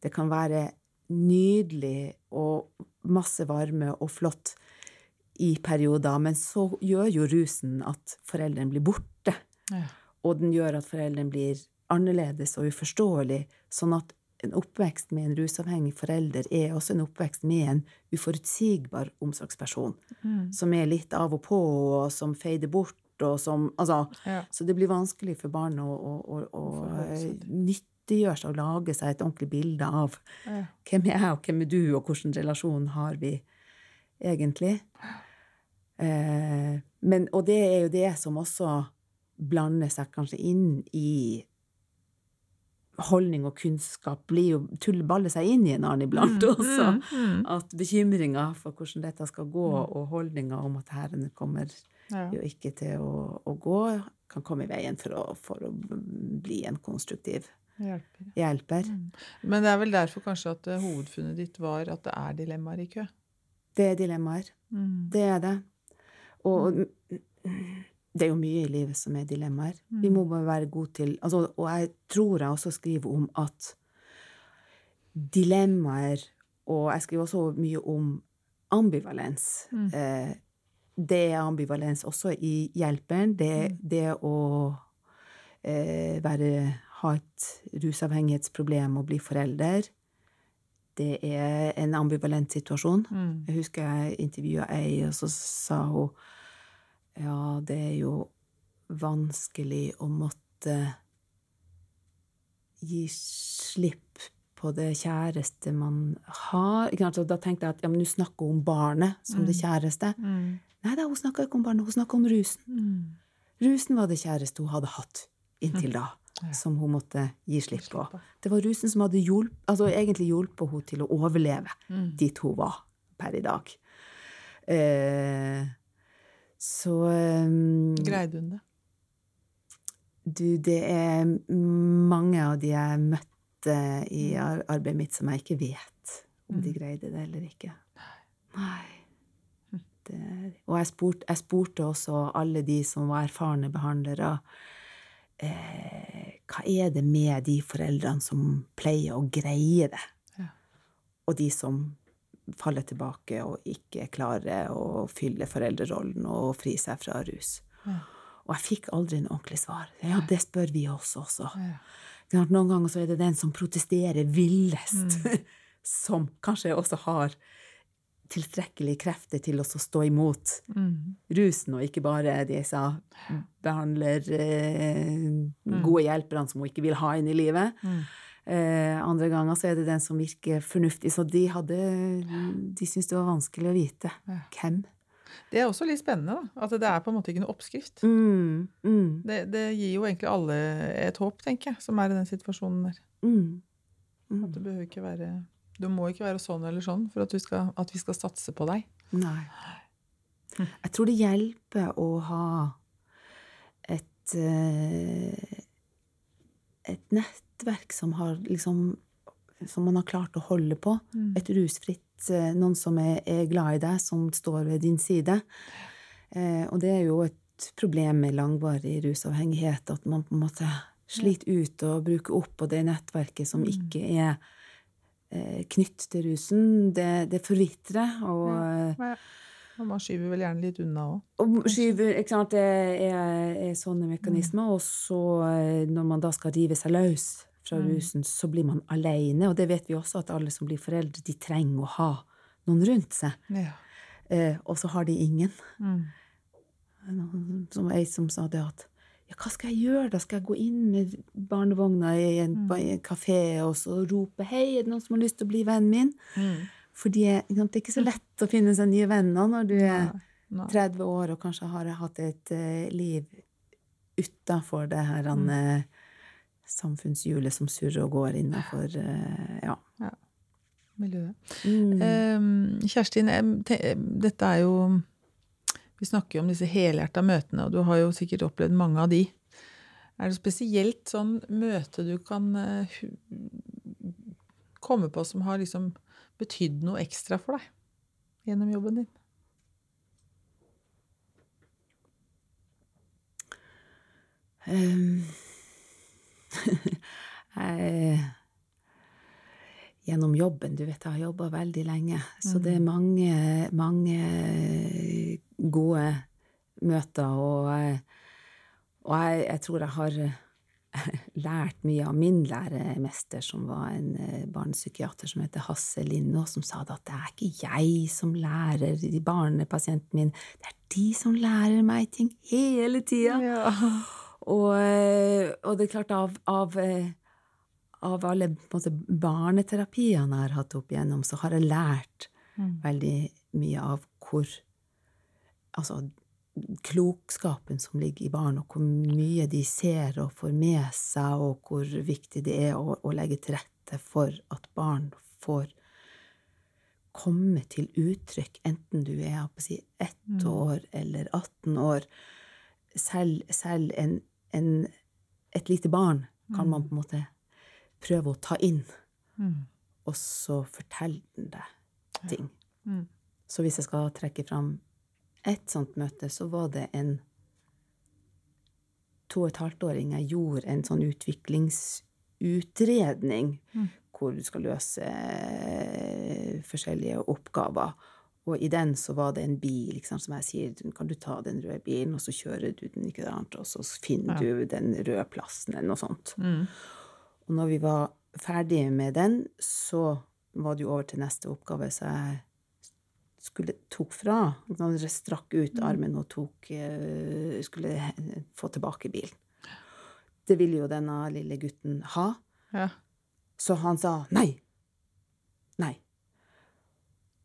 Det kan være nydelig og masse varme og flott i perioder, men så gjør jo rusen at foreldrene blir borte. Ja. Og den gjør at foreldrene blir annerledes og uforståelig, sånn at en oppvekst med en rusavhengig forelder er også en oppvekst med en uforutsigbar omsorgsperson, som er litt av og på, og som feider bort, og som Altså, Ja. så det blir vanskelig for barn å, å, å, å nyttiggjøre seg og lage seg et ordentlig bilde av Ja. hvem er jeg, og hvem er du, og hvilken relasjon har vi egentlig? Men, og det er jo det som også blander seg kanskje inn i holdning og kunnskap, blir jo tullballer seg inn i en annen iblant også. mm. At bekymringa for hvordan dette skal gå, og holdninga om at herrene kommer Ja. jo ikke til å, å gå, kan komme i veien for å, for å bli en konstruktiv Hjelper. hjelper. Men det er vel derfor kanskje at eh, hovedfunnet ditt var at det er dilemmaer i kø. Det er dilemmaer. Det er det. Og det er jo mye i livet som er dilemmaer. Vi må bare være gode til altså, Og jeg tror jeg også skriver om at dilemmaer Og jeg skriver også mye om ambivalens. Eh, det er ambivalens også i hjelperen. Det, det å eh, være, ha et rusavhengighetsproblem og bli forelder. Det er en ambivalent situasjon. Jeg husker jeg intervjua ei, og så sa hun ja, det er jo vanskelig å måtte gi slipp på det kjæreste man har. Så Da tenkte jeg at ja, men nå snakker hun om barnet som det kjæreste. Nei da, hun snakka ikke om barnet, hun snakka om rusen. Rusen var det kjæreste hun hadde hatt inntil da, som hun måtte gi slipp på. Det var rusen som hadde hjulp, altså egentlig hjulpet henne til å overleve dit hun var per i dag. Eh, så um, Greide hun det? du, det er mange av de jeg møtte i arbeidet mitt som jeg ikke vet om de greide det eller ikke. Nei. Det, og jeg spurte, jeg spurte også alle de som var erfarne behandlere, eh, hva er det med de foreldrene som pleier å greie det? Ja. Og de som faller tilbake og ikke klarer å fylle foreldrerollen og fri seg fra rus. Og jeg fikk aldri en ordentlig svar. Ja, det spør vi oss også. Ja. Noen ganger så er det den som protesterer villest, som kanskje også har tilstrekkelige krefter til å stå imot rusen, og ikke bare disse behandler eh, gode hjelperne som hun ikke vil ha inn i livet. Eh, andre ganger så er det den som virker fornuftig. Så de hadde De syntes det var vanskelig å vite hvem. Det er også litt spennende, da. At det er på en måte ikke noe oppskrift. Mm, mm, Det, det gir jo egentlig alle et håp, tenker jeg, som er i den situasjonen der. mm. At det behøver ikke være Du må ikke være sånn eller sånn for at, du skal, at vi skal satse på deg. Nei. Jeg tror det hjelper å ha et eh, et nettverk som har liksom som man har klart å holde på. Et rusfritt eh, Noen som er, er glad i deg, som står ved din side. Eh, og det er jo et problem med langvarig rusavhengighet, at man på en måte sliter ut og bruker opp på det nettverket som ikke er knytt til rusen. Det, det forvitrer, og ja, Og man skyver vel gjerne litt unna òg. og skyver, ikke sant, det er, er sånne mekanismer. Og så, eh, når man da skal rive seg løs fra rusen, så blir man alene. Og det vet vi også, at alle som blir foreldre, de trenger å ha noen rundt seg. Ja. Eh, og så har de ingen. Mm. Som ei som sa det at ja, hva skal jeg gjøre da? Skal jeg gå inn med barnevogna i en, Mm. en kafé og så rope 'hei, er det noen som har lyst til å bli vennen min'? Mm. Fordi det er ikke så lett å finne seg nye venner når du er Nei. 30 år og kanskje har hatt et eh, liv utafor det her Mm. eh, samfunnshjulet som surrer og går innafor eh, ja. Miljøet. Mm. Eh, Kjerstin, dette er jo Vi snakker jo om disse helhjerta møtene, og du har jo sikkert opplevd mange av de. Er det spesielt sånn møte du kan eh, komme på som har liksom betydd noe ekstra for deg gjennom jobben din? Um, jeg, gjennom jobben Du vet, jeg har jobba veldig lenge, så det er mange, mange gode møter, og, og jeg, jeg tror jeg har lært mye av min læremester, som var en eh, barnepsykiater som heter Hasse Lindå, som sa at det er ikke jeg som lærer de barnepasienten min, det er de som lærer meg ting hele tida. Ja. Og, eh, og det er klart, av, av, eh, av alle måte, barneterapiene jeg har hatt opp igjennom, så har jeg lært Mm. veldig mye av hvor Altså klokskapen som ligger i barn, og hvor mye de ser og får med seg, og hvor viktig det er å, å legge til rette for at barn får komme til uttrykk, enten du er på si, ett år eller 18 år. Selv, selv en, en, et lite barn kan man på en måte prøve å ta inn, Mm. og så fortelle den deg ting. Mm. Så hvis jeg skal trekke fram ett sånt møte, så var det en to og et halvt åring jeg gjorde en sånn utviklingsutredning Mm. hvor du skal løse eh, forskjellige oppgaver. Og i den så var det en bil, liksom, som jeg sier, kan du ta den røde bilen, og så kjører du den, ikke sant, og så finner Ja. du den røde plassen, eller noe sånt. Mm. Og når vi var ferdige med den, så var det jo over til neste oppgave, så jeg skulle tok fra. Han strakk ut armen og tok eh, Skulle få tilbake bilen. Det ville jo denne lille gutten ha, Ja. så han sa nei. Nei.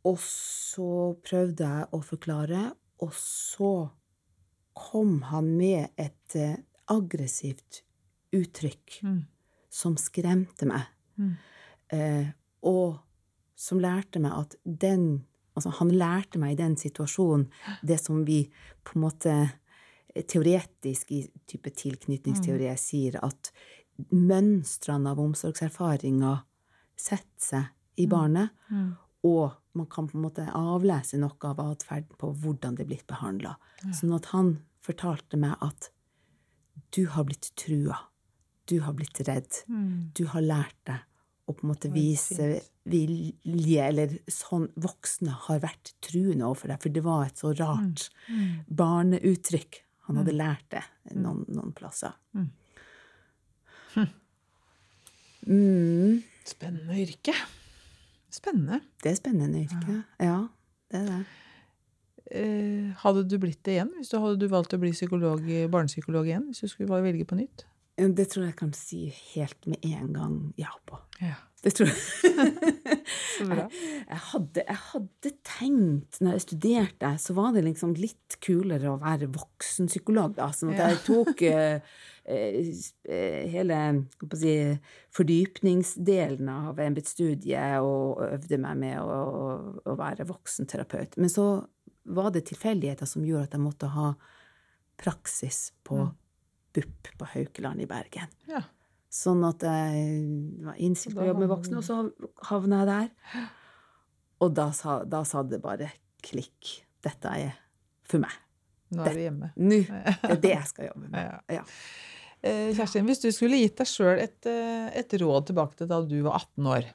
Og så prøvde jeg å forklare, og så kom han med et eh, aggressivt uttrykk Mm. som skremte meg, Mm. eh, og som lærte meg at den Altså, han lærte meg i den situasjonen det som vi på en måte teoretisk i type tilknytningsteori sier, at mønstrene av omsorgserfaringer setter seg i barnet, Mm. og man kan på en måte avlese noe av atferden på hvordan det er blitt behandla. Sånn at han fortalte meg at du har blitt trua, du har blitt redd, Mm. du har lært deg å på en måte vise vilje, eller sånn voksne har vært truende overfor deg, for det var et så rart Mm. barneuttrykk. Han hadde lært det noen, noen plasser. Mm. Mm, Spennende yrke. Spennende. det er spennende yrke. Ja, det er det. Eh, hadde du blitt det igjen hvis du hadde du valgt å bli psykolog, barnepsykolog igjen? Hvis du skulle velge på nytt? Det tror jeg jeg kan si helt med en gang ja på. Ja. Det tror jeg. Så bra. Jeg hadde, jeg hadde tenkt, når jeg studerte, så var det liksom litt kulere å være voksenpsykolog, da. Sånn at Ja. jeg tok eh, eh, eh, hele jeg si, fordypningsdelen av embetsstudiet og øvde meg med å, å være voksenterapeut. Men så var det tilfeldigheter som gjorde at jeg måtte ha praksis på BUP på Haukeland i Bergen. Ja. Sånn at jeg var innstilt på å jobbe med voksne, og så havna jeg der. Og da sa, da sa det bare klikk. Dette er for meg. Nå er du hjemme. Nå! Det er det jeg skal jobbe med. Ja. Eh, Kjerstin, hvis du skulle gitt deg sjøl et, eh, et råd tilbake til da du var 18 år,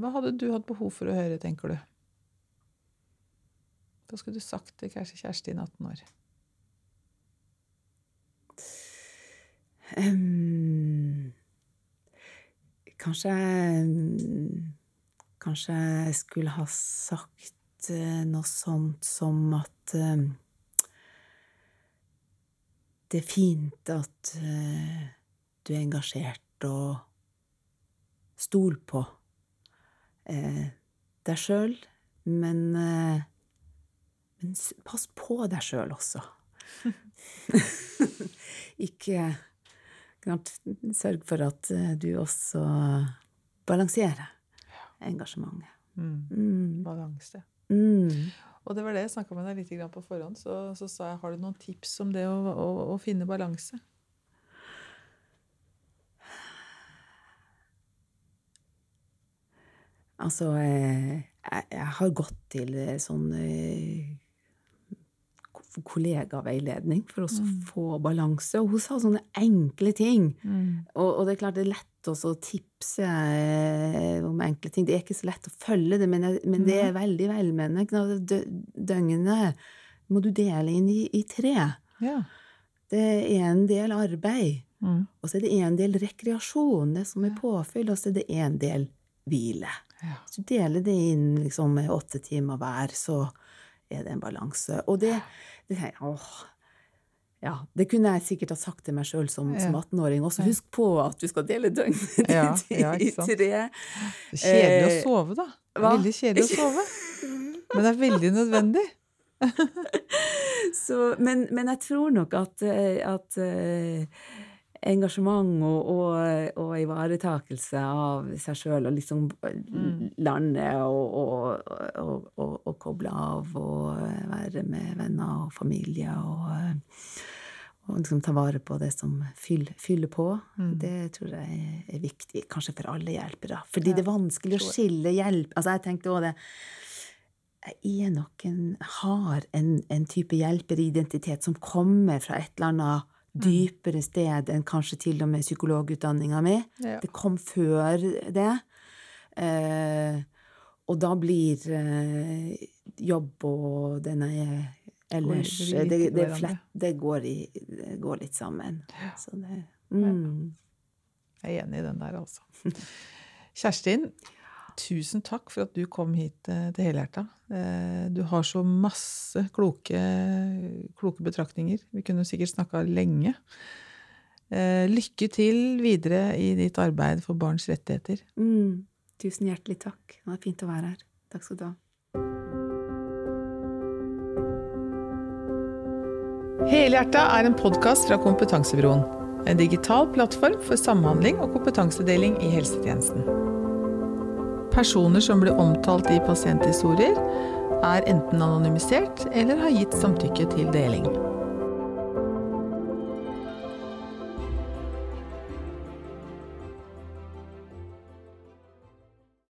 hva hadde du hatt behov for å høre, tenker du? Hva skulle du sagt til kanskje Kjerstin 18 år? Kanskje Kanskje jeg skulle ha sagt eh, noe sånt som at eh, det er fint at eh, du er engasjert, og stol på deg sjøl, men, men pass på deg sjøl også. Ikke Sørg for at du også balanserer engasjementet. Mm. Mm. Balanse. Mm. Og det var det jeg snakka med deg litt på forhånd. Så, så, sa jeg har du noen tips om det å, å, å finne balanse? Altså, jeg, jeg, har gått til eh, sånn eh, kollegaveiledning for å mm. få balanse, og hun sa sånne enkle ting. Mm. Og, og, det er klart det er lett også å tipse eh, om enkle ting. Det er ikke så lett å følge det, men, jeg, men det er veldig velmenende. Døgnet må du dele inn i, i tre. Ja. Det er en del arbeid, mm. og så er det en del rekreasjon, det som er påfyll, og så er det en del hvile. Ja. Så du deler det inn liksom med åtte timer hver, så er det en balanse. Og det, det åh, ja, Det kunne jeg sikkert ha sagt til meg sjøl som, som 18-åring også. Husk på at du skal dele døgnet ja, ja, i tre. Kjedelig å sove, da. Hva? Veldig kjedelig å sove. Men det er veldig nødvendig. Så, men, men, jeg tror nok at, eh, at uh, engasjement og, og, og ivaretakelse av seg sjøl og liksom mm. lande og, og, koble av og være med venner og familie og liksom ta vare på det som fyller, fyller på. Mm. Det tror jeg er viktig, kanskje for alle hjelpere. Fordi ja, det er vanskelig å skille hjelp Altså, jeg tenkte også det Jeg er nok en, har en, en type hjelperidentitet som kommer fra et eller annet. Dypere sted enn kanskje til og med psykologutdanninga mi. Ja. Det kom før det. Eh, og da blir eh, jobb og denne ellers det, det, det, flett, det, går i, det, går litt sammen. Så det mm. Jeg er enig i den der, altså. Kjerstin, tusen takk for at du kom hit eh, til Helhjerta. Eh, du har så masse kloke, kloke betraktninger. Vi kunne sikkert snakka lenge. Eh, lykke til videre i ditt arbeid for barns rettigheter. Mm. Tusen hjertelig takk. Det var fint å være her. Takk skal du ha. Helhjerta er en podkast fra Kompetansebyråen. En digital plattform for samhandling og kompetansedeling i helsetjenesten. Personer som blir omtalt i pasienthistorier, er enten anonymisert eller har gitt samtykke til deling.